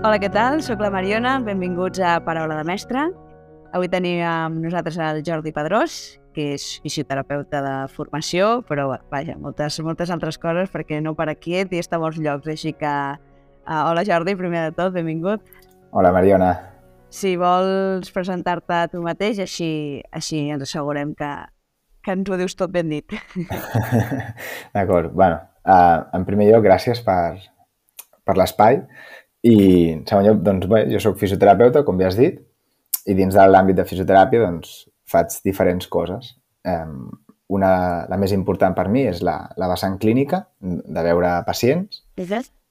Hola, què tal? Soc la Mariona, benvinguts a Paraula de Mestre. Avui tenim amb nosaltres el Jordi Pedrós, que és fisioterapeuta de formació, però vaja, moltes, moltes altres coses perquè no para quiet i està a molts llocs, així que... Uh, hola Jordi, primer de tot, benvingut. Hola Mariona. Si vols presentar-te tu mateix, així, així ens assegurem que, que ens ho dius tot ben dit. D'acord, bueno, uh, en primer lloc, gràcies per, per l'espai i en segon lloc, doncs bé, jo sóc fisioterapeuta, com ja has dit, i dins de l'àmbit de fisioteràpia doncs, faig diferents coses. Um, una, la més important per mi és la, la vessant clínica, de veure pacients,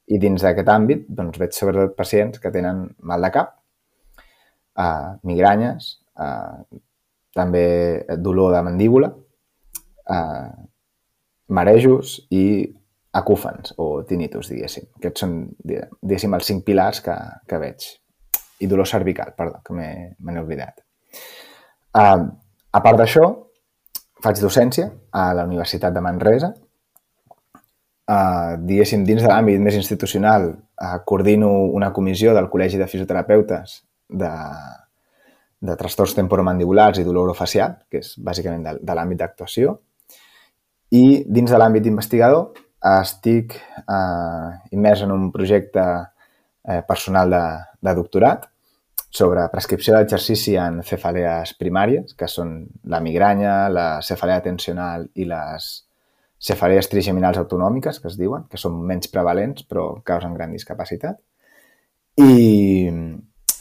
i dins d'aquest àmbit doncs, veig sobretot pacients que tenen mal de cap, uh, migranyes, uh, també dolor de mandíbula, uh, marejos i acúfens o tinnitus, diguéssim. Aquests són, diguéssim, els cinc pilars que, que veig. I dolor cervical, perdó, que me n'he oblidat. Uh, a part d'això, faig docència a la Universitat de Manresa. Uh, diguéssim, dins de l'àmbit més institucional, uh, coordino una comissió del Col·legi de Fisioterapeutes de, de trastorns temporomandibulars i dolor orofacial, que és bàsicament de, de l'àmbit d'actuació. I dins de l'àmbit investigador estic eh, immers en un projecte eh, personal de, de doctorat sobre prescripció d'exercici en cefalees primàries, que són la migranya, la cefalea tensional i les cefalees trigeminals autonòmiques, que es diuen, que són menys prevalents però causen gran discapacitat. I,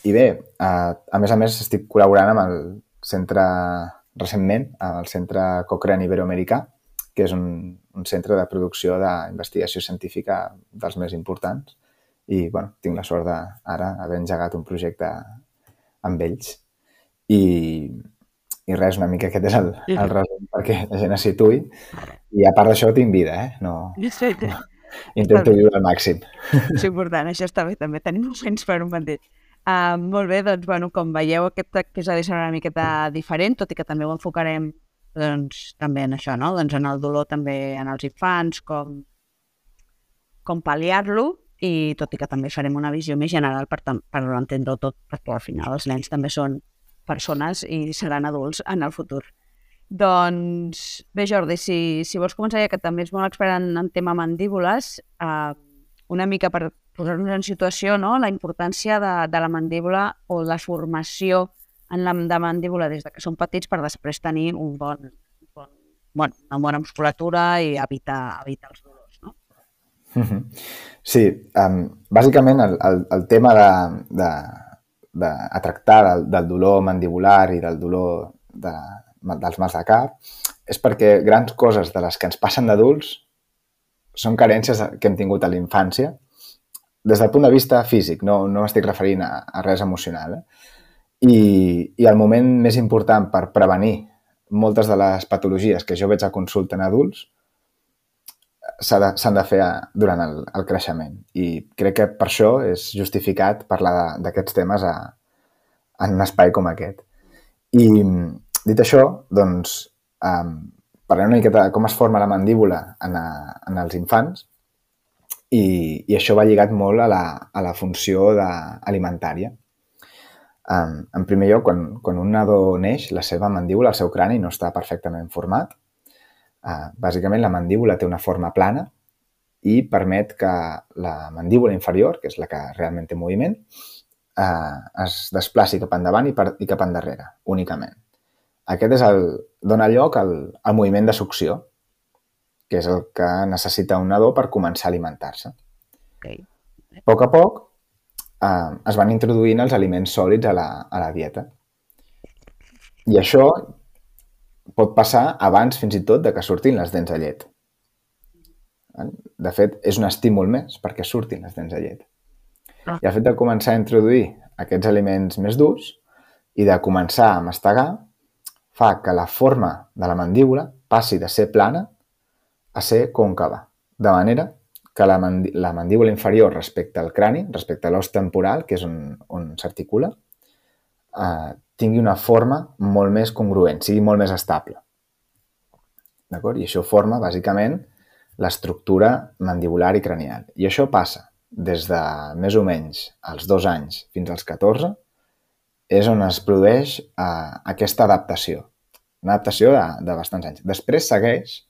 i bé, a, a més a més estic col·laborant amb el centre, recentment, amb el centre Cochrane Iberoamericà, que és un, un centre de producció d'investigació científica dels més importants. I bueno, tinc la sort d'ara haver engegat un projecte amb ells. I, i res, una mica aquest és el, el resum perquè la gent es situï. I a part d'això tinc vida, eh? No, no. Intento viure al màxim. És important, això està bé també, tenim moments per un bandit. Uh, molt bé, doncs, bueno, com veieu, aquest episodi serà una miqueta diferent, tot i que també ho enfocarem doncs, també en això, no? doncs en el dolor també en els infants, com, com pal·liar-lo i tot i que també farem una visió més general per, per entendre-ho tot, perquè al final els nens també són persones i seran adults en el futur. Doncs bé, Jordi, si, si vols començar, ja que també és molt expert en, en tema mandíbules, eh, una mica per posar-nos en situació, no? la importància de, de la mandíbula o la formació en la de mandíbula des de que són petits per després tenir un bon, bon, bon, una bona musculatura i evitar, evitar els dolors. No? Sí, um, bàsicament el, el, el tema de, de, de a tractar del, del dolor mandibular i del dolor de, dels mals de cap és perquè grans coses de les que ens passen d'adults són carències que hem tingut a la infància des del punt de vista físic, no, no m'estic referint a, a res emocional. Eh? I, I el moment més important per prevenir moltes de les patologies que jo veig a consulta en adults s'han de, de fer a, durant el, el creixement. I crec que per això és justificat parlar d'aquests temes a, en un espai com aquest. I dit això, doncs, um, parlem una miqueta de com es forma la mandíbula en, a, en els infants i, i això va lligat molt a la, a la funció de, alimentària. Um, en primer lloc, quan, quan un nadó neix, la seva mandíbula, el seu crani, no està perfectament format. Uh, bàsicament, la mandíbula té una forma plana i permet que la mandíbula inferior, que és la que realment té moviment, uh, es desplaci cap endavant i, per, i cap endarrere, únicament. Aquest és el, dona lloc al, al moviment de succió, que és el que necessita un nadó per començar a alimentar-se. Okay. A poc a poc, eh, es van introduint els aliments sòlids a la, a la dieta. I això pot passar abans fins i tot de que surtin les dents de llet. De fet, és un estímul més perquè surtin les dents de llet. I el fet de començar a introduir aquests aliments més durs i de començar a mastegar fa que la forma de la mandíbula passi de ser plana a ser còncava, de manera que la, la mandíbula inferior respecte al crani, respecte a l'os temporal, que és on, on s'articula, eh, tingui una forma molt més congruent, sigui molt més estable. D'acord? I això forma, bàsicament, l'estructura mandibular i cranial. I això passa des de més o menys els dos anys fins als 14, és on es produeix eh, aquesta adaptació. Una adaptació de, de bastants anys. Després segueix,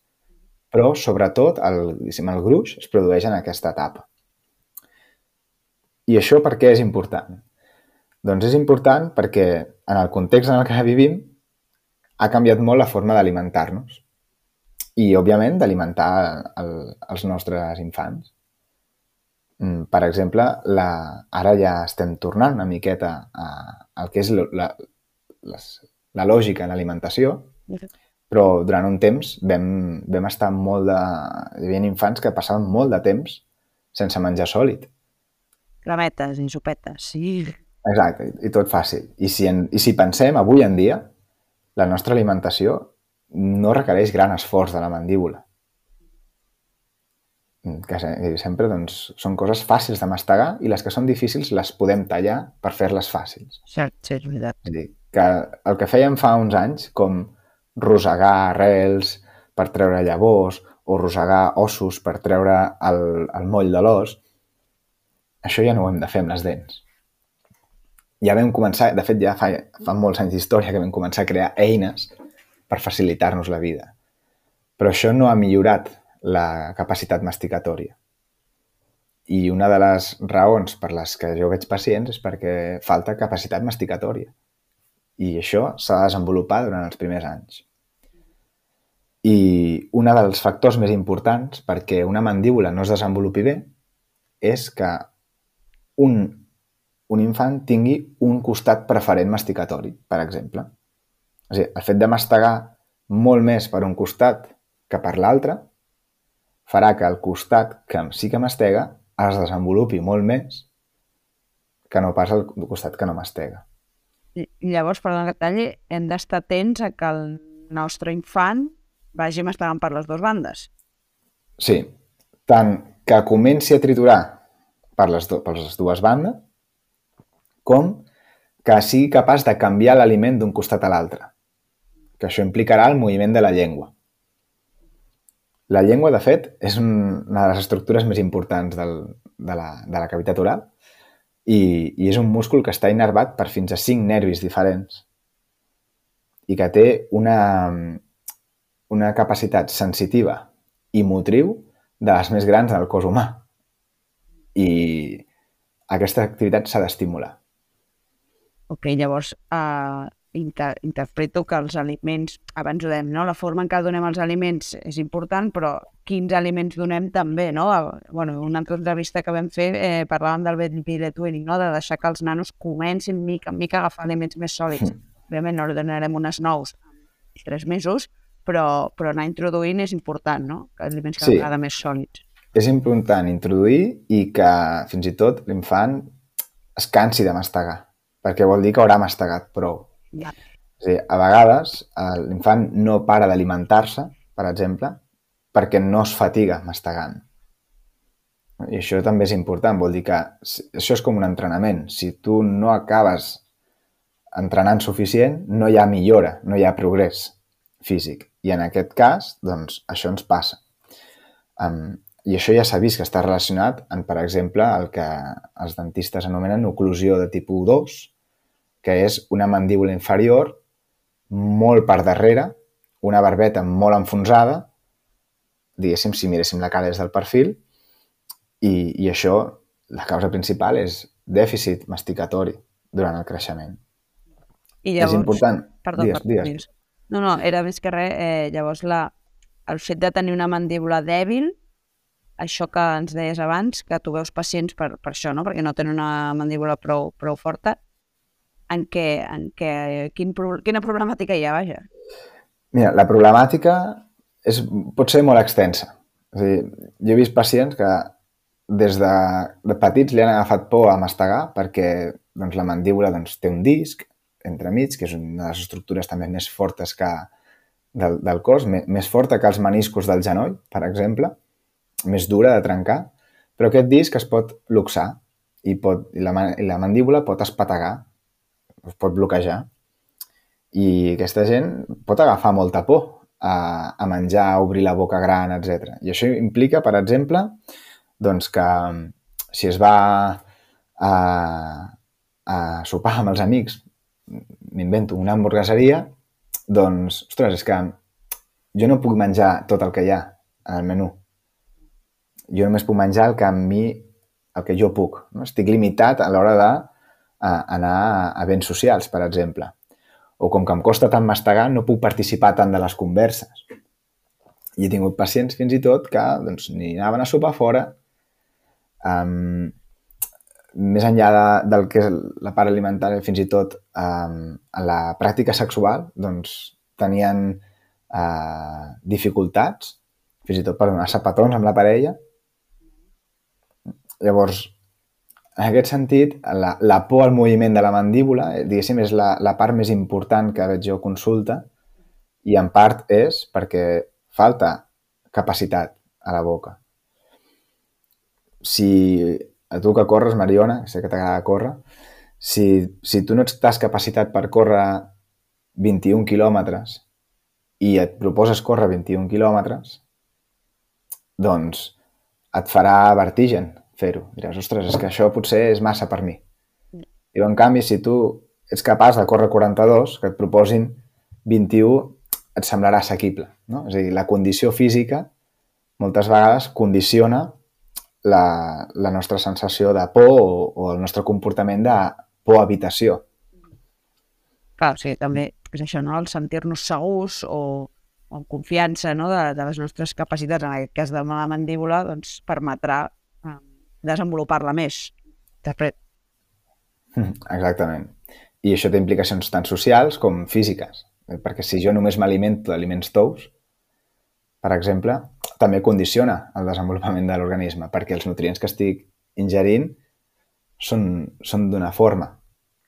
però sobretot el, el gruix es produeix en aquesta etapa. I això per què és important? Doncs és important perquè en el context en el que vivim ha canviat molt la forma d'alimentar-nos i, òbviament, d'alimentar el, els nostres infants. Mm, per exemple, la, ara ja estem tornant una miqueta al que és la, la, la lògica en l'alimentació, però durant un temps vam, vam estar molt de... Hi havia infants que passaven molt de temps sense menjar sòlid. Cremetes i sopetes, sí. Exacte, i tot fàcil. I si, en, I si pensem, avui en dia, la nostra alimentació no requereix gran esforç de la mandíbula que sempre doncs, són coses fàcils de mastegar i les que són difícils les podem tallar per fer-les fàcils. Cert, sí, és veritat. És dir, que el que fèiem fa uns anys, com rosegar arrels per treure llavors o rosegar ossos per treure el, el moll de l'os, això ja no ho hem de fer amb les dents. Ja vam començar, de fet ja fa, fa molts anys d'història que vam començar a crear eines per facilitar-nos la vida. Però això no ha millorat la capacitat masticatòria. I una de les raons per les que jo veig pacients és perquè falta capacitat masticatòria. I això s'ha de desenvolupar durant els primers anys. I un dels factors més importants perquè una mandíbula no es desenvolupi bé és que un, un infant tingui un costat preferent masticatori, per exemple. A dir, el fet de mastegar molt més per un costat que per l'altre farà que el costat que sí que mastega es desenvolupi molt més que no pas el costat que no mastega. Llavors, per talli, hem d'estar atents a que el nostre infant vagi mastegant per les dues bandes. Sí, tant que comenci a triturar per les, do, per les dues bandes, com que sigui capaç de canviar l'aliment d'un costat a l'altre, que això implicarà el moviment de la llengua. La llengua, de fet, és una de les estructures més importants del, de, la, de la cavitat oral i, i és un múscul que està innervat per fins a cinc nervis diferents i que té una, una capacitat sensitiva i motriu de les més grans del cos humà. I aquesta activitat s'ha d'estimular. Ok, llavors, uh, inter interpreto que els aliments, abans ho dèiem, no? la forma en què donem els aliments és important, però quins aliments donem també, no? Bueno, una altra entrevista que vam fer eh, parlàvem del baby twinning, no? de deixar que els nanos comencin mica en mica a agafar aliments més sòlids. Mm. Òbviament no donarem unes nous tres mesos, però, però anar introduint és important, no? Que aliments cada sí. vegada més sòlids. És important introduir i que fins i tot l'infant es cansi de mastegar, perquè vol dir que haurà mastegat prou ja. És a dir, a vegades l'infant no para d'alimentar-se, per exemple, perquè no es fatiga mastegant. I això també és important, vol dir que això és com un entrenament. Si tu no acabes entrenant suficient, no hi ha millora, no hi ha progrés físic. I en aquest cas, doncs, això ens passa. Um, I això ja s'ha vist que està relacionat amb, per exemple, el que els dentistes anomenen oclusió de tipus 2, que és una mandíbula inferior molt per darrere, una barbeta molt enfonsada, diguéssim, si miréssim la cara des del perfil, i, i això, la causa principal és dèficit masticatori durant el creixement. I llavors... És important. Perdó, digues, perdó, digues. No, no, era més que res, eh, llavors la, el fet de tenir una mandíbula dèbil, això que ens deies abans, que tu veus pacients per, per això, no? perquè no tenen una mandíbula prou, prou forta, en què, en què, quin, quina problemàtica hi ha, vaja? Mira, la problemàtica és, pot ser molt extensa. És a dir, jo he vist pacients que des de, de petits li han agafat por a mastegar perquè doncs, la mandíbula doncs, té un disc entremig, que és una de les estructures també més fortes que del, del cos, més, forta que els meniscos del genoll, per exemple, més dura de trencar, però aquest disc es pot luxar i, pot, i, la, i la mandíbula pot espategar us pot bloquejar. I aquesta gent pot agafar molta por a, a menjar, a obrir la boca gran, etc. I això implica, per exemple, doncs que si es va a, a sopar amb els amics, m'invento una hamburgueseria, doncs, ostres, és que jo no puc menjar tot el que hi ha al menú. Jo només puc menjar el que a mi, el que jo puc. No? Estic limitat a l'hora d'anar a, a béns socials, per exemple. O com que em costa tant mastegar, no puc participar tant de les converses. I he tingut pacients fins i tot que doncs, ni anaven a sopar fora, um, més enllà de, del que és la part alimentària, fins i tot um, en la pràctica sexual, doncs tenien uh, dificultats, fins i tot per donar sapatons amb la parella. Llavors, en aquest sentit, la, la por al moviment de la mandíbula, eh, diguéssim, és la, la part més important que veig jo consulta i en part és perquè falta capacitat a la boca. Si a tu que corres, Mariona, sé que t'agrada córrer, si, si tu no estàs capacitat per córrer 21 quilòmetres i et proposes córrer 21 quilòmetres, doncs et farà vertigen fer-ho. Diràs, ostres, és que això potser és massa per mi. I en canvi, si tu ets capaç de córrer 42, que et proposin 21, et semblarà assequible. No? És a dir, la condició física moltes vegades condiciona la, la nostra sensació de por o, o el nostre comportament de por-habitació. Clar, sí, també és això, no? el sentir-nos segurs o, o amb confiança no? de, de les nostres capacitats, en aquest cas de la mandíbula, doncs permetrà eh, desenvolupar-la més. Després. Exactament. I això té implicacions tant socials com físiques. Eh, perquè si jo només m'alimento d'aliments tous, per exemple, també condiciona el desenvolupament de l'organisme, perquè els nutrients que estic ingerint són, són d'una forma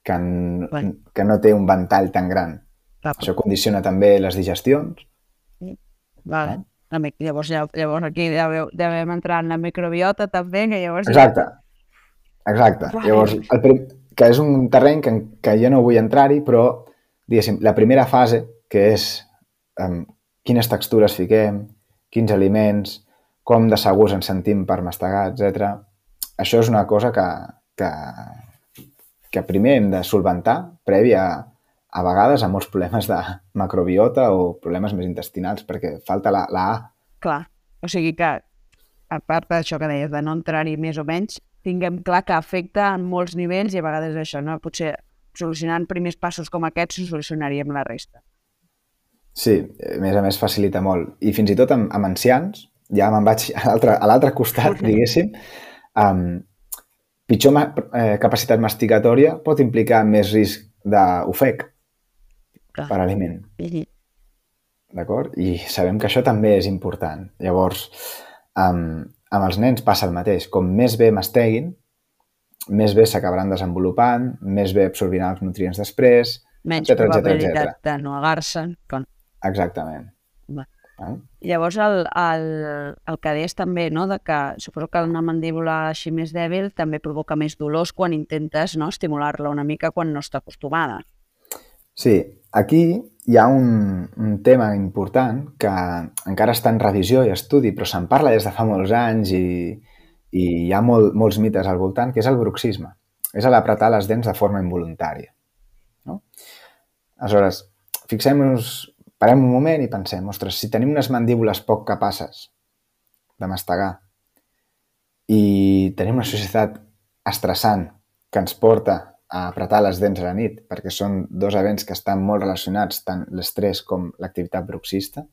que, en, bueno. que no té un ventall tan gran. Clar. Això condiciona també les digestions. Vale. Eh? Llavors, llavors aquí devem entrar en la microbiota també, que llavors... Exacte. Exacte. Vale. Llavors, el, que és un terreny que, que jo no vull entrar-hi, però diguéssim, la primera fase, que és um, quines textures fiquem, quins aliments, com de segurs ens sentim per mastegar, etc. Això és una cosa que, que, que primer hem de solventar prèvia a, a vegades a molts problemes de macrobiota o problemes més intestinals, perquè falta la, la A. Clar, o sigui que, a part d'això que deies, de no entrar-hi més o menys, tinguem clar que afecta en molts nivells i a vegades això, no? Potser solucionant primers passos com aquests, solucionaríem la resta. Sí, a més a més facilita molt. I fins i tot amb, amb ancians, ja me'n vaig a l'altre costat, diguéssim, um, pitjor ma eh, capacitat masticatòria pot implicar més risc d'ofec per aliment. D'acord? I sabem que això també és important. Llavors, um, amb els nens passa el mateix. Com més bé masteguin, més bé s'acabaran desenvolupant, més bé absorbiran els nutrients després, Menys etcètera, probabilitat etcètera. de no agar-se'n. Con... Exactament. Va. Ah? Llavors, el, el, el que deies també, no?, de que suposo que una mandíbula així més dèbil també provoca més dolors quan intentes no, estimular-la una mica quan no està acostumada. Sí, aquí hi ha un, un tema important que encara està en revisió i estudi, però se'n parla des de fa molts anys i, i hi ha molt, molts mites al voltant, que és el bruxisme. És l'apretar les dents de forma involuntària. No? Aleshores, fixem-nos, parem un moment i pensem, ostres, si tenim unes mandíbules poc capaces de mastegar i tenim una societat estressant que ens porta a apretar les dents a la nit, perquè són dos events que estan molt relacionats, tant l'estrès com l'activitat bruxista,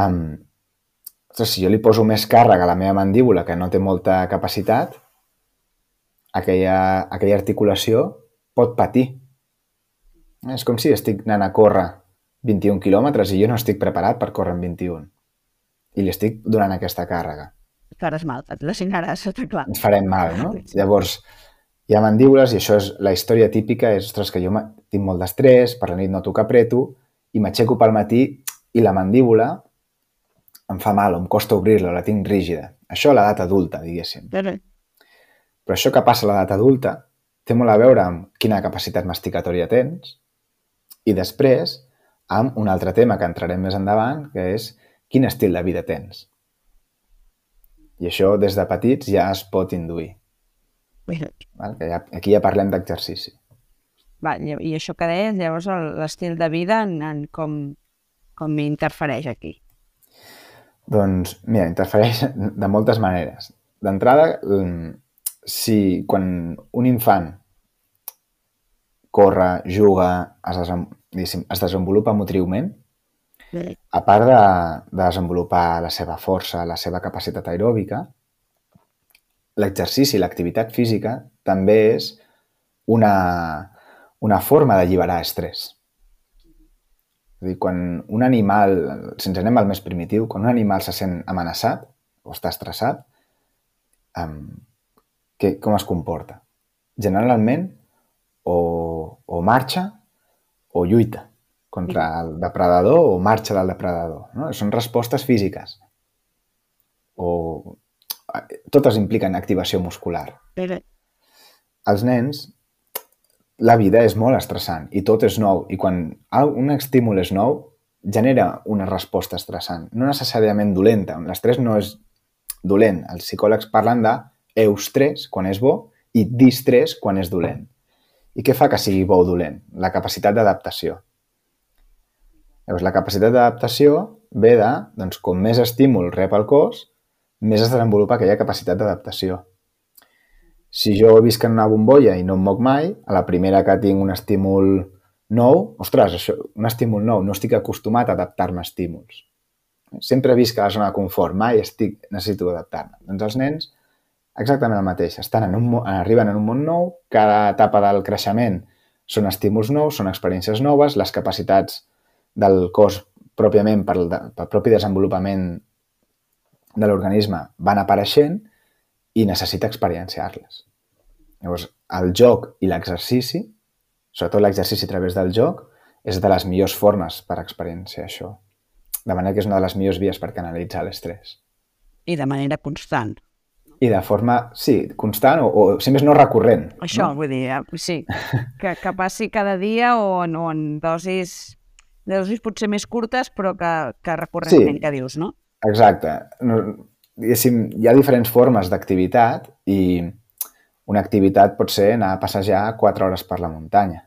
um, Ostres, si jo li poso més càrrega a la meva mandíbula, que no té molta capacitat, aquella, aquella articulació pot patir. És com si estic anant a córrer 21 quilòmetres i jo no estic preparat per córrer en 21. I li estic donant aquesta càrrega. Et faràs mal, et lesionaràs, està clar. Ens farem mal, no? Llavors, hi ha mandíbules i això és la història típica, és, ostres, que jo tinc molt d'estrès, per la nit noto que apreto i m'aixeco pel matí i la mandíbula em fa mal o em costa obrir-la, la tinc rígida. Això a l'edat adulta, diguéssim. Però... Però això que passa a l'edat adulta té molt a veure amb quina capacitat masticatòria tens i després amb un altre tema que entrarem més endavant, que és quin estil de vida tens. I això des de petits ja es pot induir. Val? Que ja, aquí ja parlem d'exercici. Va, i això que deies, llavors l'estil de vida en, en com, com interfereix aquí. Doncs, mira, interfereix de moltes maneres. D'entrada, si quan un infant corre, juga, es, diguéssim, es desenvolupa motriument, a part de, de desenvolupar la seva força, la seva capacitat aeròbica, l'exercici, l'activitat física, també és una, una forma d'alliberar estrès. És dir, quan un animal, si ens anem al més primitiu, quan un animal se sent amenaçat o està estressat, um, que, com es comporta? Generalment, o, o marxa o lluita contra el depredador o marxa del depredador. No? Són respostes físiques. O totes impliquen activació muscular. Però, Els nens, la vida és molt estressant i tot és nou. I quan un estímul és nou, genera una resposta estressant. No necessàriament dolenta. L'estrès no és dolent. Els psicòlegs parlen de eustrès, quan és bo, i distrès, quan és dolent. I què fa que sigui bo o dolent? La capacitat d'adaptació. Llavors, la capacitat d'adaptació ve de, doncs, com més estímul rep el cos, més es desenvolupa aquella capacitat d'adaptació. Si jo visc en una bombolla i no em moc mai, a la primera que tinc un estímul nou, ostres, això, un estímul nou, no estic acostumat a adaptar-me a estímuls. Sempre visc a la zona de confort, mai estic, necessito adaptar-me. Doncs els nens, exactament el mateix. Estan en un, arriben en un món nou, cada etapa del creixement són estímuls nous, són experiències noves, les capacitats del cos pròpiament pel, pel propi desenvolupament de l'organisme van apareixent i necessita experienciar-les. Llavors, el joc i l'exercici, sobretot l'exercici a través del joc, és de les millors formes per experienciar això. De manera que és una de les millors vies per canalitzar l'estrès. I de manera constant. I de forma, sí, constant o, o si més no, recurrent. Això, no? vull dir, eh, sí, que, que passi cada dia o en, o en dosis, dosis potser més curtes, però que, que recurrentment, Sí. que dius, no? Exacte. No, diguéssim, hi ha diferents formes d'activitat i una activitat pot ser anar a passejar 4 hores per la muntanya.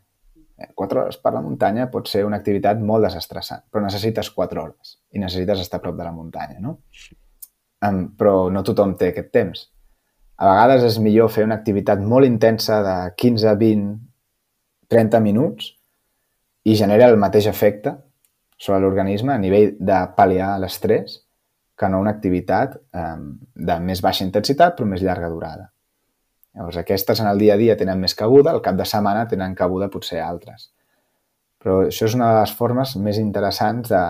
Eh, 4 hores per la muntanya pot ser una activitat molt desestressant, però necessites 4 hores i necessites estar a prop de la muntanya, no? Um, però no tothom té aquest temps. A vegades és millor fer una activitat molt intensa de 15, 20, 30 minuts i genera el mateix efecte sobre l'organisme a nivell de pal·liar l'estrès que no una activitat eh, de més baixa intensitat però més llarga durada. Llavors, aquestes en el dia a dia tenen més cabuda, al cap de setmana tenen cabuda potser altres. Però això és una de les formes més interessants de,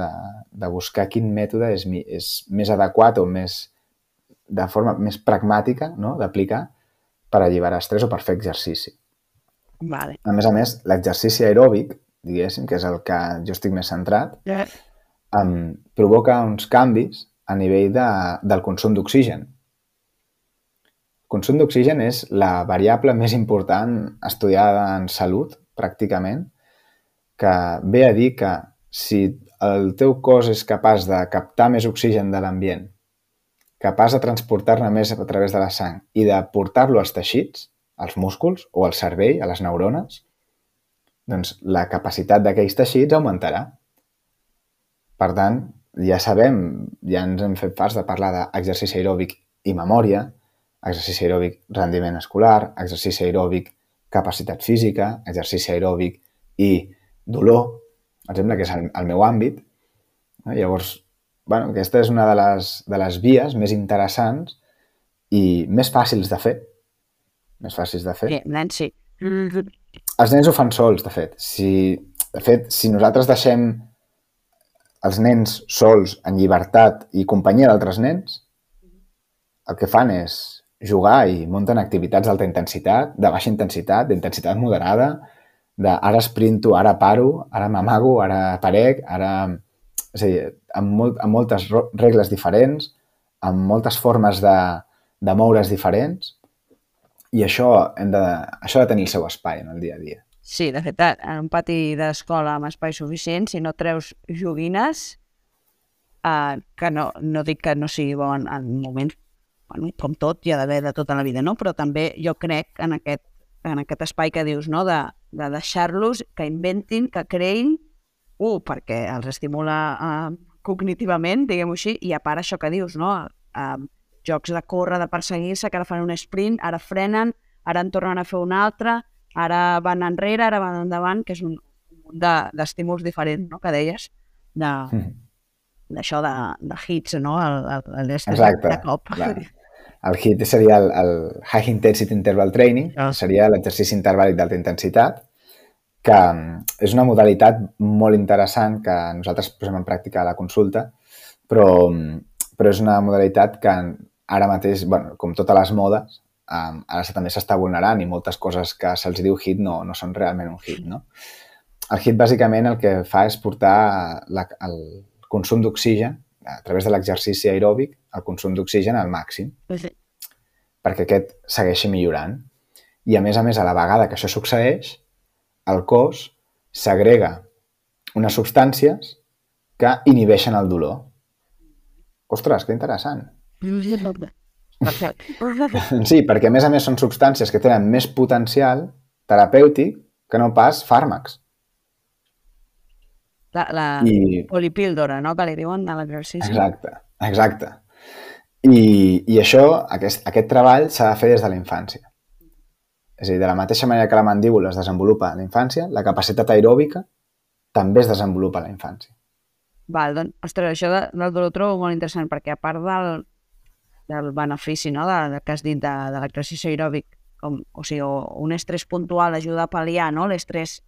de, de buscar quin mètode és, és més adequat o més de forma més pragmàtica no? d'aplicar per alliberar estrès o per fer exercici. Vale. A més a més, l'exercici aeròbic, diguéssim, que és el que jo estic més centrat, Eh, um, provoca uns canvis a nivell de, del consum d'oxigen. El consum d'oxigen és la variable més important estudiada en salut, pràcticament, que ve a dir que si el teu cos és capaç de captar més oxigen de l'ambient, capaç de transportar-ne més a través de la sang i de portar-lo als teixits, als músculs o al cervell, a les neurones, doncs la capacitat d'aquells teixits augmentarà. Per tant, ja sabem, ja ens hem fet fars de parlar d'exercici aeròbic i memòria, exercici aeròbic rendiment escolar, exercici aeròbic capacitat física, exercici aeròbic i dolor, em sembla que és el, el meu àmbit. No? Llavors, bueno, aquesta és una de les, de les vies més interessants i més fàcils de fer. Més fàcils de fer. sí, Nancy. Mm, Els nens ho fan sols, de fet. Si, de fet, si nosaltres deixem els nens sols en llibertat i companyia d'altres nens, el que fan és jugar i munten activitats d'alta intensitat, de baixa intensitat, d'intensitat moderada, de ara sprinto, ara paro, ara m'amago, ara aparec, ara... És a dir, amb, molt, amb moltes regles diferents, amb moltes formes de, de moure's diferents, i això, hem de, això ha de tenir el seu espai en el dia a dia. Sí, de fet, en un pati d'escola amb espai suficient, si no treus joguines, eh, que no, no dic que no sigui bo en, en moments bueno, com tot, hi ha d'haver de tota la vida, no? Però també jo crec en aquest, en aquest espai que dius, no? De, de deixar-los que inventin, que creïn, un, perquè els estimula uh, cognitivament, diguem-ho així, i a part això que dius, no? Uh, jocs de córrer, de perseguir-se, que ara fan un sprint, ara frenen, ara en tornen a fer un altre, ara van enrere, ara van endavant, que és un, un d'estímuls de, diferent, no?, que deies, de, mm. d'això de, de hits, no?, el, el, el Exacte. de cop. La, el HIT seria el, el High Intensity Interval Training, ah. seria l'exercici intervàl·lic d'alta intensitat, que mm, és una modalitat molt interessant que nosaltres posem en pràctica a la consulta, però, mm, però és una modalitat que ara mateix, bueno, com totes les modes, um, ara també s'està vulnerant i moltes coses que se'ls diu hit no, no són realment un hit, no? El hit bàsicament el que fa és portar la, el consum d'oxigen a través de l'exercici aeròbic el consum d'oxigen al màxim sí. perquè aquest segueixi millorant. I a més a més, a la vegada que això succeeix, el cos segrega unes substàncies que inhibeixen el dolor. Ostres, que interessant. Sí, perquè a més a més són substàncies que tenen més potencial terapèutic que no pas fàrmacs. La, la I... polipíldora, no?, que li diuen de l'exercici. Exacte, exacte. I, i això, aquest, aquest treball s'ha de fer des de la infància. És a dir, de la mateixa manera que la mandíbula es desenvolupa a la infància, la capacitat aeròbica també es desenvolupa a la infància. Val, doncs, ostres, això de, del dolor trobo molt interessant, perquè a part del, del benefici no, de, de, que has dit de, de l'exercici aeròbic, com, o sigui, un estrès puntual ajuda a pal·liar no, l'estrès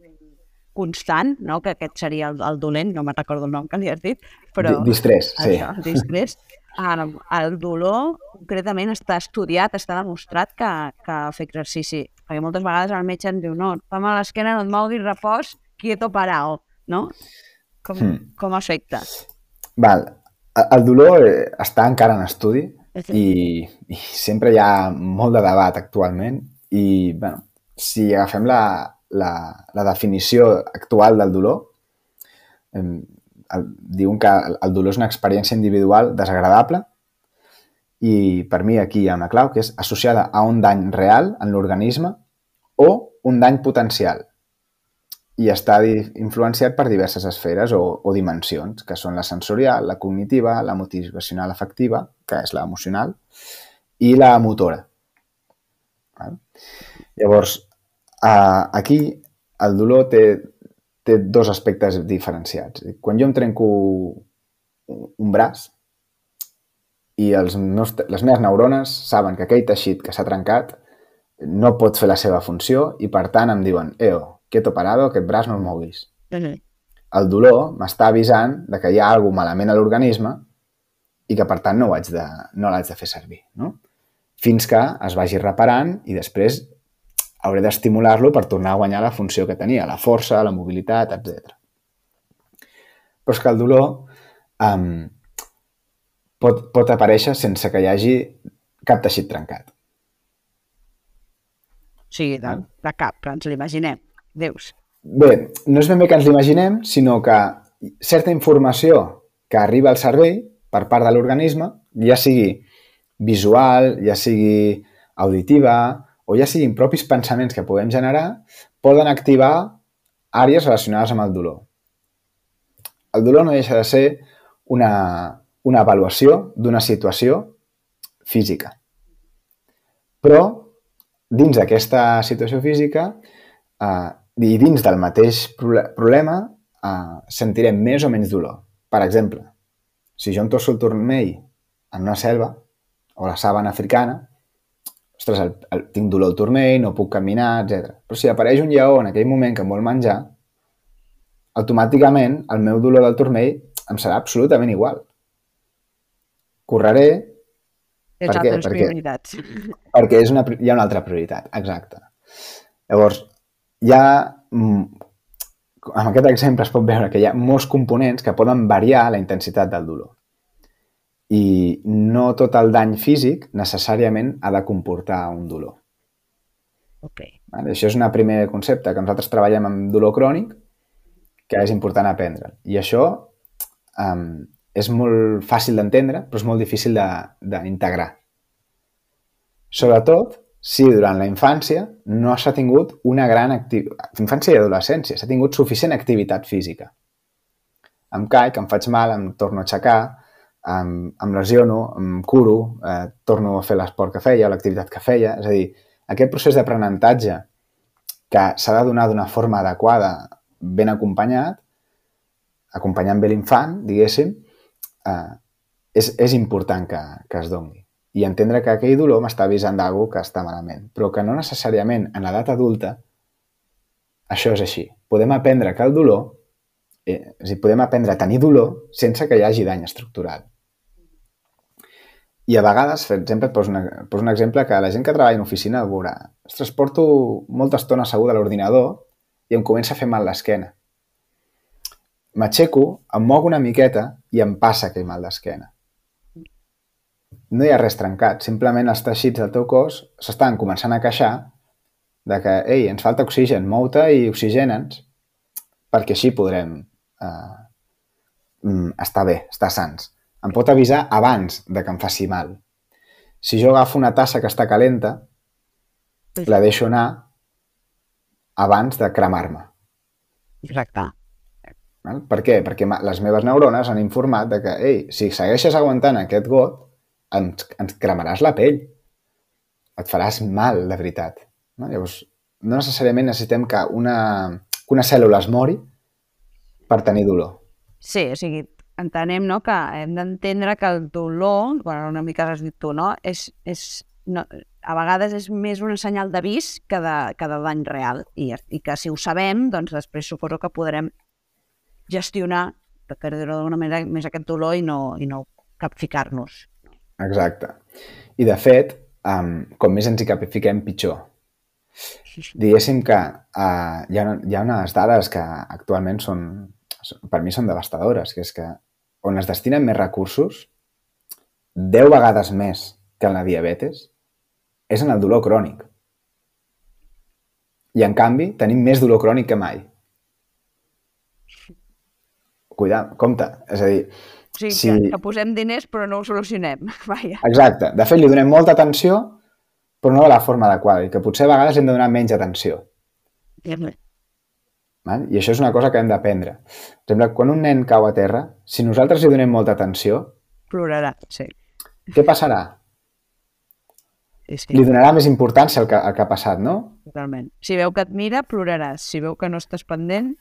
constant, no? que aquest seria el, el dolent, no me'n recordo el nom que li has dit, però... Distrés, sí. Això, distrés. El, el dolor, concretament, està estudiat, està demostrat que, que fer exercici perquè moltes vegades el metge ens diu no, fa mal l'esquena, no et moguis, repòs, quieto parao, no? Com, hmm. com afecta? Val. El dolor eh, està encara en estudi i, i sempre hi ha molt de debat actualment i, bueno, si agafem la, la, la definició actual del dolor, diuen que el dolor és una experiència individual desagradable i per mi aquí hi ha una clau que és associada a un dany real en l'organisme o un dany potencial. I està influenciat per diverses esferes o, o dimensions, que són la sensorial, la cognitiva, la motivacional afectiva, que és la emocional, i la motora. Llavors, eh, aquí el dolor té, té dos aspectes diferenciats. Quan jo em trenco un braç i els meus, les meves neurones saben que aquell teixit que s'ha trencat no pot fer la seva funció i, per tant, em diuen «Eo, quieto parado, aquest braç no el moguis». Uh -huh. El dolor m'està avisant de que hi ha alguna malament a l'organisme i que, per tant, no l'haig de, no de fer servir. No? Fins que es vagi reparant i després hauré d'estimular-lo per tornar a guanyar la funció que tenia, la força, la mobilitat, etc. Però és que el dolor um, pot, pot aparèixer sense que hi hagi cap teixit trencat. O sigui, de, de cap, que ens l'imaginem. Deus. Bé, no és ben bé que ens l'imaginem, sinó que certa informació que arriba al cervell per part de l'organisme, ja sigui visual, ja sigui auditiva, o ja siguin propis pensaments que podem generar, poden activar àrees relacionades amb el dolor. El dolor no deixa de ser una, una avaluació d'una situació física. Però dins d'aquesta situació física eh, i dins del mateix problema eh, sentirem més o menys dolor. Per exemple, si jo em torço el turmell en una selva o la sàbana africana, ostres, el, el, tinc dolor al turmell, no puc caminar, etc. Però si apareix un lleó en aquell moment que em vol menjar, automàticament el meu dolor del turmell em serà absolutament igual. Correré, Tens per altres perquè, prioritats. Perquè és una, hi ha una altra prioritat, exacte. Llavors, hi ha, mm, amb aquest exemple es pot veure que hi ha molts components que poden variar la intensitat del dolor. I no tot el dany físic necessàriament ha de comportar un dolor. Okay. Vale? Això és un primer concepte que nosaltres treballem amb dolor crònic que és important aprendre. I això um, és molt fàcil d'entendre, però és molt difícil d'integrar. Sobretot si durant la infància no s'ha tingut una gran activitat, infància i adolescència, s'ha tingut suficient activitat física. Em caic, em faig mal, em torno a aixecar, em, em lesiono, em curo, eh, torno a fer l'esport que feia, l'activitat que feia. És a dir, aquest procés d'aprenentatge que s'ha de donar d'una forma adequada, ben acompanyat, acompanyant bé l'infant, diguéssim, eh, és, és important que, que es doni. I entendre que aquell dolor m'està avisant d'algú que està malament, però que no necessàriament en l'edat adulta això és així. Podem aprendre que el dolor, eh, és a dir, podem aprendre a tenir dolor sense que hi hagi dany estructural. I a vegades, per exemple, et poso, una, poso un exemple que la gent que treballa en oficina veurà ostres, porto molta estona asseguda a l'ordinador i em comença a fer mal l'esquena. M'aixeco, em moc una miqueta i em passa aquell mal d'esquena no hi ha res trencat, simplement els teixits del teu cos s'estan començant a queixar de que, ei, ens falta oxigen, mou-te i oxigena'ns, perquè així podrem eh, mm, estar bé, estar sants. Em pot avisar abans de que em faci mal. Si jo agafo una tassa que està calenta, la deixo anar abans de cremar-me. Exacte. Per què? Perquè les meves neurones han informat de que, ei, si segueixes aguantant aquest got, ens, ens cremaràs la pell. Et faràs mal, de veritat. No? Llavors, no necessàriament necessitem que una, que una cèl·lula es mori per tenir dolor. Sí, o sigui, entenem no, que hem d'entendre que el dolor, bueno, una mica has dit tu, no? És, és, no, a vegades és més un senyal d'avís que, de, que de dany real i, i que si ho sabem, doncs després suposo que podrem gestionar, per dir-ho d'alguna manera, més aquest dolor i no, i no capficar-nos. Exacte. I, de fet, um, com més ens hi capifiquem, pitjor. Diguéssim que uh, hi, ha, hi ha unes dades que actualment són, per mi són devastadores, que és que on es destinen més recursos, 10 vegades més que en la diabetes, és en el dolor crònic. I, en canvi, tenim més dolor crònic que mai. Cuida, compte. És a dir, o sigui, sí. que, que posem diners però no ho solucionem. Vaja. Exacte. De fet, li donem molta atenció però no de la forma adequada i que potser a vegades hem de donar menys atenció. Val? I això és una cosa que hem d'aprendre. Per exemple, quan un nen cau a terra, si nosaltres li donem molta atenció... Plorarà, sí. Què passarà? Sí, sí. Li donarà més importància al que, al que ha passat, no? Totalment. Si veu que et mira, ploraràs. Si veu que no estàs pendent,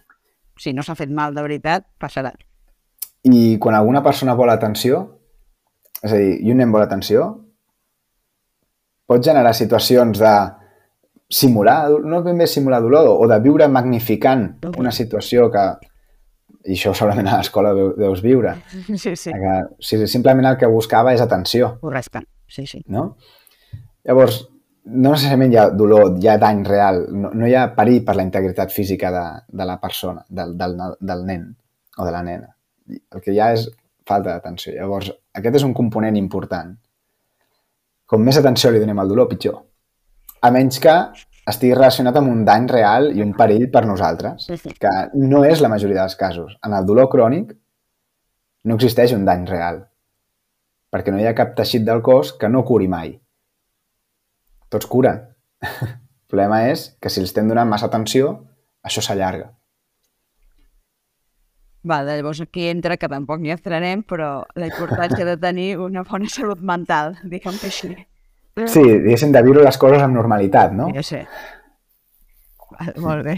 si no s'ha fet mal de veritat, passarà. I quan alguna persona vol atenció, és a dir, i un nen vol atenció, pot generar situacions de simular, no ben bé simular dolor, o de viure magnificant una situació que, i això segurament a l'escola deus viure, sí, sí. que si simplement el que buscava és atenció. Correcte, sí, sí. No? Llavors, no necessàriament hi ha dolor, hi ha dany real, no, no hi ha perill per la integritat física de, de la persona, del, del, del nen o de la nena el que hi ha és falta d'atenció. Llavors, aquest és un component important. Com més atenció li donem al dolor, pitjor. A menys que estigui relacionat amb un dany real i un perill per nosaltres, que no és la majoria dels casos. En el dolor crònic no existeix un dany real, perquè no hi ha cap teixit del cos que no curi mai. Tots curen. El problema és que si els estem donant massa atenció, això s'allarga. Va, llavors aquí entra, que tampoc n'hi entrarem, però la importància de tenir una bona salut mental, diguem que així. Sí, diguéssim, de viure les coses amb normalitat, no? Ja sé. Va, molt bé.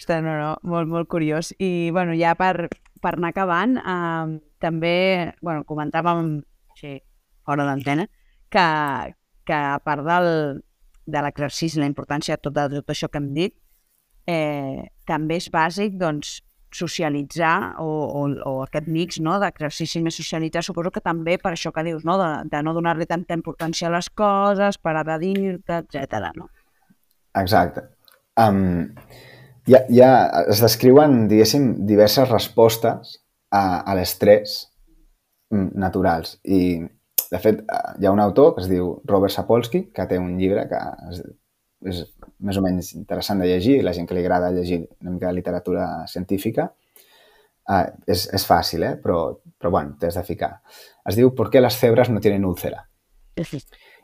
Està, no, no, molt, molt curiós. I, bueno, ja per, per anar acabant, eh, també, bueno, comentàvem, sí, fora d'antena, que, que a part del, de l'exercici, la importància de tot, de tot això que hem dit, eh, també és bàsic, doncs, socialitzar o, o, o aquest mix no, d'exercici més socialitzar, suposo que també per això que dius, no, de, de no donar-li tanta importància a les coses, per evadir-te, etc. No? Exacte. Um, ja, ja es descriuen, diguéssim, diverses respostes a, a l'estrès mm, naturals i, de fet, hi ha un autor que es diu Robert Sapolsky, que té un llibre que es, és més o menys interessant de llegir, la gent que li agrada llegir una mica de literatura científica, uh, és, és fàcil, eh? però, però bueno, t'has de ficar. Es diu ¿Por qué las cebras no tienen úlcera?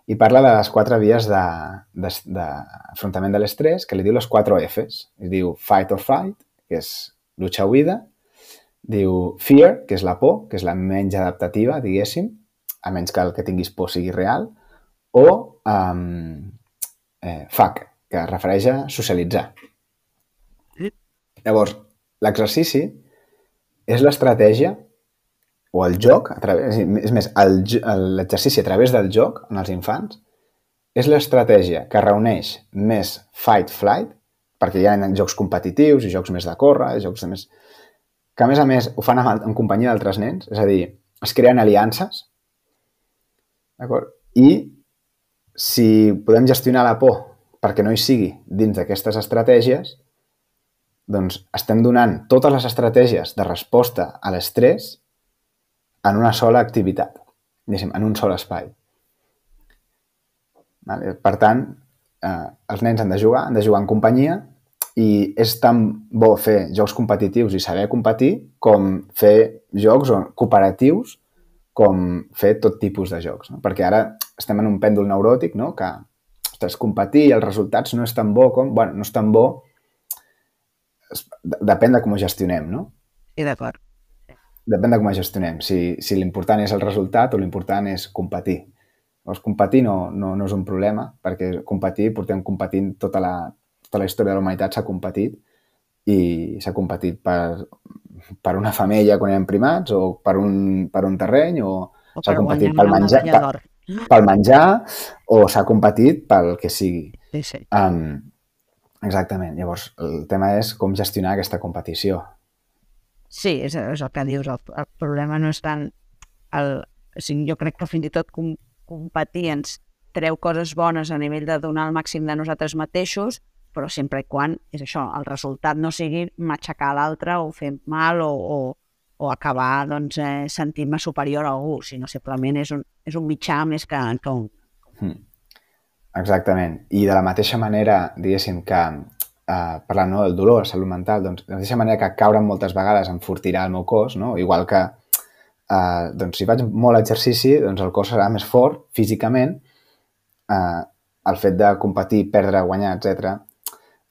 i parla de les quatre vies d'afrontament de, de, de l'estrès, que li diu les quatre Fs. I diu fight or flight, que és lucha o huida, diu fear, que és la por, que és la menys adaptativa, diguéssim, a menys que el que tinguis por sigui real, o um, eh, fuck, que es refereix a socialitzar. Llavors, l'exercici és l'estratègia o el joc, a través, és més, l'exercici a través del joc en els infants és l'estratègia que reuneix més fight-flight, perquè hi ha jocs competitius i jocs més de córrer, jocs de més... que a més a més ho fan en, en companyia d'altres nens, és a dir, es creen aliances, d'acord? I si podem gestionar la por perquè no hi sigui dins d'aquestes estratègies, doncs estem donant totes les estratègies de resposta a l'estrès en una sola activitat, en un sol espai. Per tant, eh, els nens han de jugar, han de jugar en companyia i és tan bo fer jocs competitius i saber competir com fer jocs cooperatius com fer tot tipus de jocs. No? Perquè ara estem en un pèndol neuròtic no? que ostres, competir i els resultats no és tan bo com... bueno, no és tan bo... Depèn de com ho gestionem, no? Sí, d'acord. Depèn de com ho gestionem. Si, si l'important és el resultat o l'important és competir. Llavors, competir no, no, no és un problema, perquè competir, portem competint tota la, tota la història de la humanitat s'ha competit i s'ha competit per, per una femella quan érem primats o per un, per un terreny o, o s'ha competit pel menjar, pel, pel menjar o s'ha competit pel que sigui. Sí, sí. Um, exactament. Llavors, el tema és com gestionar aquesta competició. Sí, és, és el que dius. El, el problema no és tant... El, o sigui, jo crec que fins i tot com, competir ens treu coses bones a nivell de donar el màxim de nosaltres mateixos, però sempre i quan és això, el resultat no sigui matxacar l'altre o fer mal o, o, o acabar doncs, eh, sentint-me superior a algú, sinó simplement és un, és un mitjà més que, que un... Hmm. Exactament. I de la mateixa manera, diguéssim, que eh, parlant no, del dolor, la salut mental, doncs de la mateixa manera que caure moltes vegades enfortirà el meu cos, no? igual que eh, doncs, si faig molt exercici, doncs el cos serà més fort físicament, eh, el fet de competir, perdre, guanyar, etc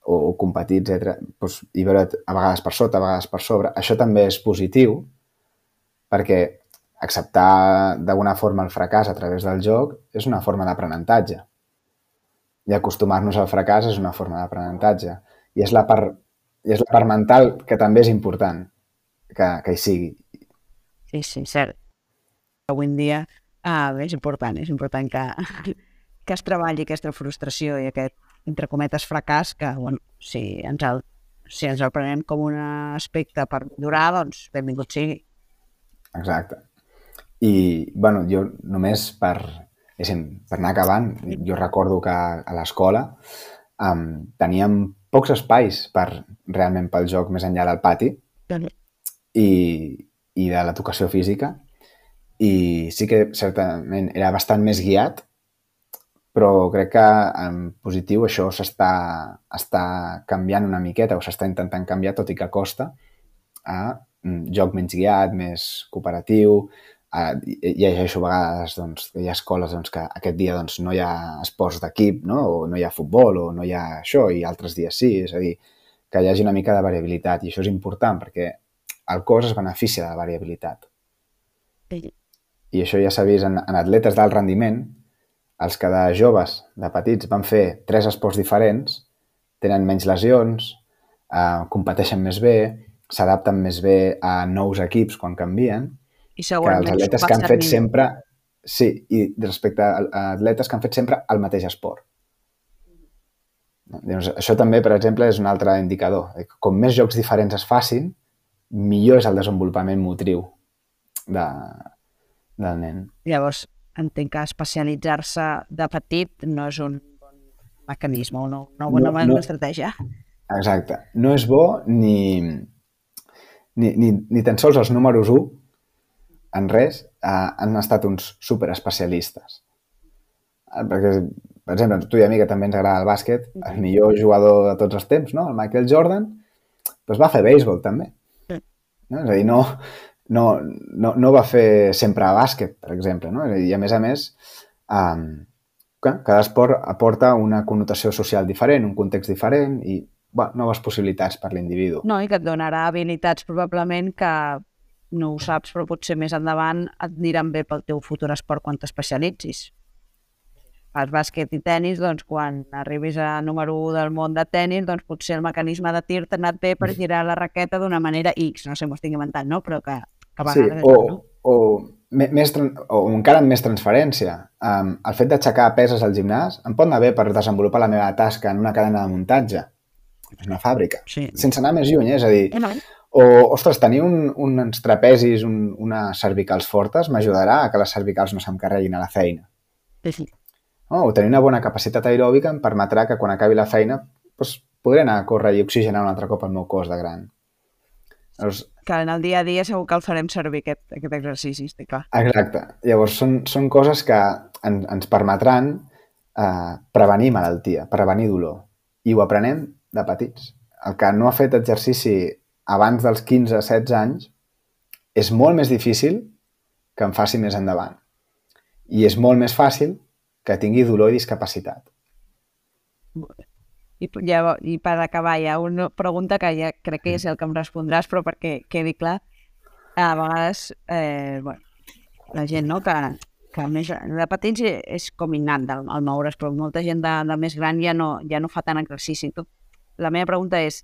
o, o competir, etc doncs, i veure a vegades per sota, a vegades per sobre, això també és positiu perquè acceptar d'alguna forma el fracàs a través del joc és una forma d'aprenentatge i acostumar-nos al fracàs és una forma d'aprenentatge. I és la part, i és la part mental que també és important que, que hi sigui. Sí, sí, cert. Avui en dia ah, és important, és important que, que es treballi aquesta frustració i aquest, entre cometes, fracàs, que, bueno, si ens el, si ens el prenem com un aspecte per millorar, doncs benvingut sigui. Exacte. I, bueno, jo només per, per anar acabant, jo recordo que a l'escola um, teníem pocs espais per realment pel joc més enllà del pati i, i de l'educació física i sí que certament era bastant més guiat però crec que en positiu això s'està està canviant una miqueta o s'està intentant canviar, tot i que costa, a joc menys guiat, més cooperatiu, Uh, llegeixo a vegades doncs, que hi ha escoles doncs, que aquest dia doncs, no hi ha esports d'equip, no? o no hi ha futbol, o no hi ha això, i altres dies sí. És a dir, que hi hagi una mica de variabilitat, i això és important perquè el cos es beneficia de la variabilitat. Sí. I això ja s'ha vist en, en atletes d'alt rendiment, els que de joves, de petits, van fer tres esports diferents, tenen menys lesions, eh, competeixen més bé, s'adapten més bé a nous equips quan canvien, i segurament que els atletes que han fet sempre... Sí, i respecte a atletes que han fet sempre el mateix esport. Llavors, això també, per exemple, és un altre indicador. Com més jocs diferents es facin, millor és el desenvolupament motriu de, del nen. Llavors, entenc que especialitzar-se de petit no és un bon mecanisme, una, una bona no, no, estratègia. Exacte. No és bo ni, ni, ni, ni tan sols els números 1 en res, eh, han estat uns superespecialistes. Eh, perquè, per exemple, tu i a mi, que també ens agrada el bàsquet, el millor jugador de tots els temps, no? el Michael Jordan, doncs va fer béisbol també. No? És a dir, no, no, no, no va fer sempre bàsquet, per exemple. No? I a més a més, um, cada esport aporta una connotació social diferent, un context diferent i bueno, noves possibilitats per l'individu. No, i que et donarà habilitats probablement que no ho saps, però potser més endavant et aniran bé pel teu futur esport quan t'especialitzis. Fas bàsquet i tennis, doncs quan arribis a número 1 del món de tennis, doncs potser el mecanisme de tir t'ha anat bé per girar la raqueta d'una manera X, no sé, m'ho estic inventant, no? Però que a vegades... Sí, o, no? o, més, o encara amb més transferència. Um, el fet d'aixecar peses al gimnàs em pot anar bé per desenvolupar la meva tasca en una cadena de muntatge, en una fàbrica, sí. sense anar més lluny, eh? és a dir, o, ostres, tenir un, uns trapezis, un, unes cervicals fortes m'ajudarà a que les cervicals no se'm carreguin a la feina. Sí. Oh, o tenir una bona capacitat aeròbica em permetrà que quan acabi la feina doncs, podré anar a córrer i oxigenar un altre cop el meu cos de gran. Llavors, que en el dia a dia segur que el farem servir aquest, aquest exercici, estic clar. Exacte. Llavors són, són coses que en, ens permetran eh, prevenir malaltia, prevenir dolor. I ho aprenem de petits. El que no ha fet exercici abans dels 15-16 anys és molt més difícil que en faci més endavant. I és molt més fàcil que tingui dolor i discapacitat. I, ja, I per acabar, hi ha una pregunta que ja crec que sé el que em respondràs, però perquè quedi clar, a vegades, eh, bueno, la gent no, que, que més, de petits és com innat el, el moure's, però molta gent de, de més gran ja no, ja no fa tant exercici. La meva pregunta és,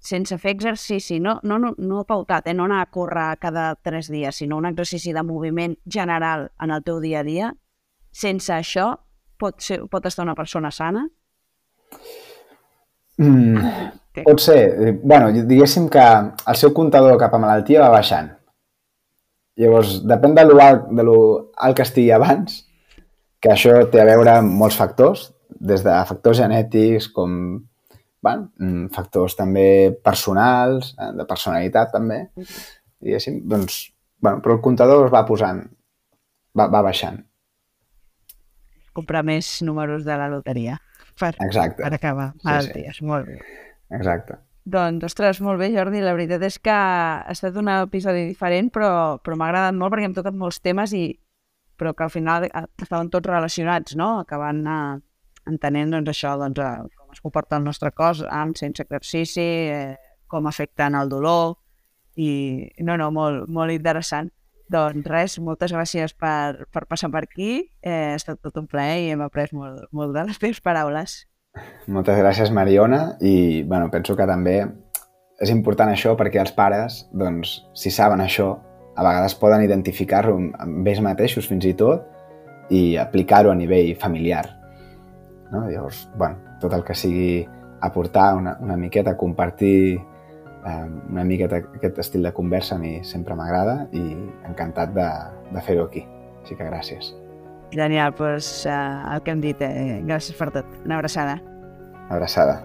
sense fer exercici, no, no, no, no pautat, eh? no anar a córrer cada tres dies, sinó un exercici de moviment general en el teu dia a dia, sense això pot, ser, pot estar una persona sana? Mm, pot ser. bueno, diguéssim que el seu comptador cap a malaltia va baixant. Llavors, depèn de lo alt, de lo alt que estigui abans, que això té a veure amb molts factors, des de factors genètics com bueno, mm, factors també personals, eh, de personalitat també, diguéssim, doncs, bueno, però el comptador es va posant, va, va baixant. Comprar més números de la loteria per, Exacte. per acabar. Sí, sí. Molt bé. Exacte. Doncs, ostres, molt bé, Jordi. La veritat és que ha estat un episodi diferent, però, però m'ha agradat molt perquè hem tocat molts temes i però que al final estaven tots relacionats, no? Acabant uh, entenent doncs, això, doncs, uh, es comporta el nostre cos amb, sense exercici, eh, com afecta en el dolor, i no, no, molt, molt interessant. Doncs res, moltes gràcies per, per passar per aquí. Eh, ha estat tot un plaer i hem après molt, molt de les teves paraules. Moltes gràcies, Mariona, i bueno, penso que també és important això perquè els pares, doncs, si saben això, a vegades poden identificar-ho amb ells mateixos fins i tot i aplicar-ho a nivell familiar. No? Llavors, bueno, tot el que sigui aportar una, una miqueta, compartir una miqueta aquest estil de conversa a mi sempre m'agrada i encantat de, de fer-ho aquí. Així que gràcies. Genial, doncs uh, el que hem dit, eh, gràcies per tot. Una abraçada. Abraçada.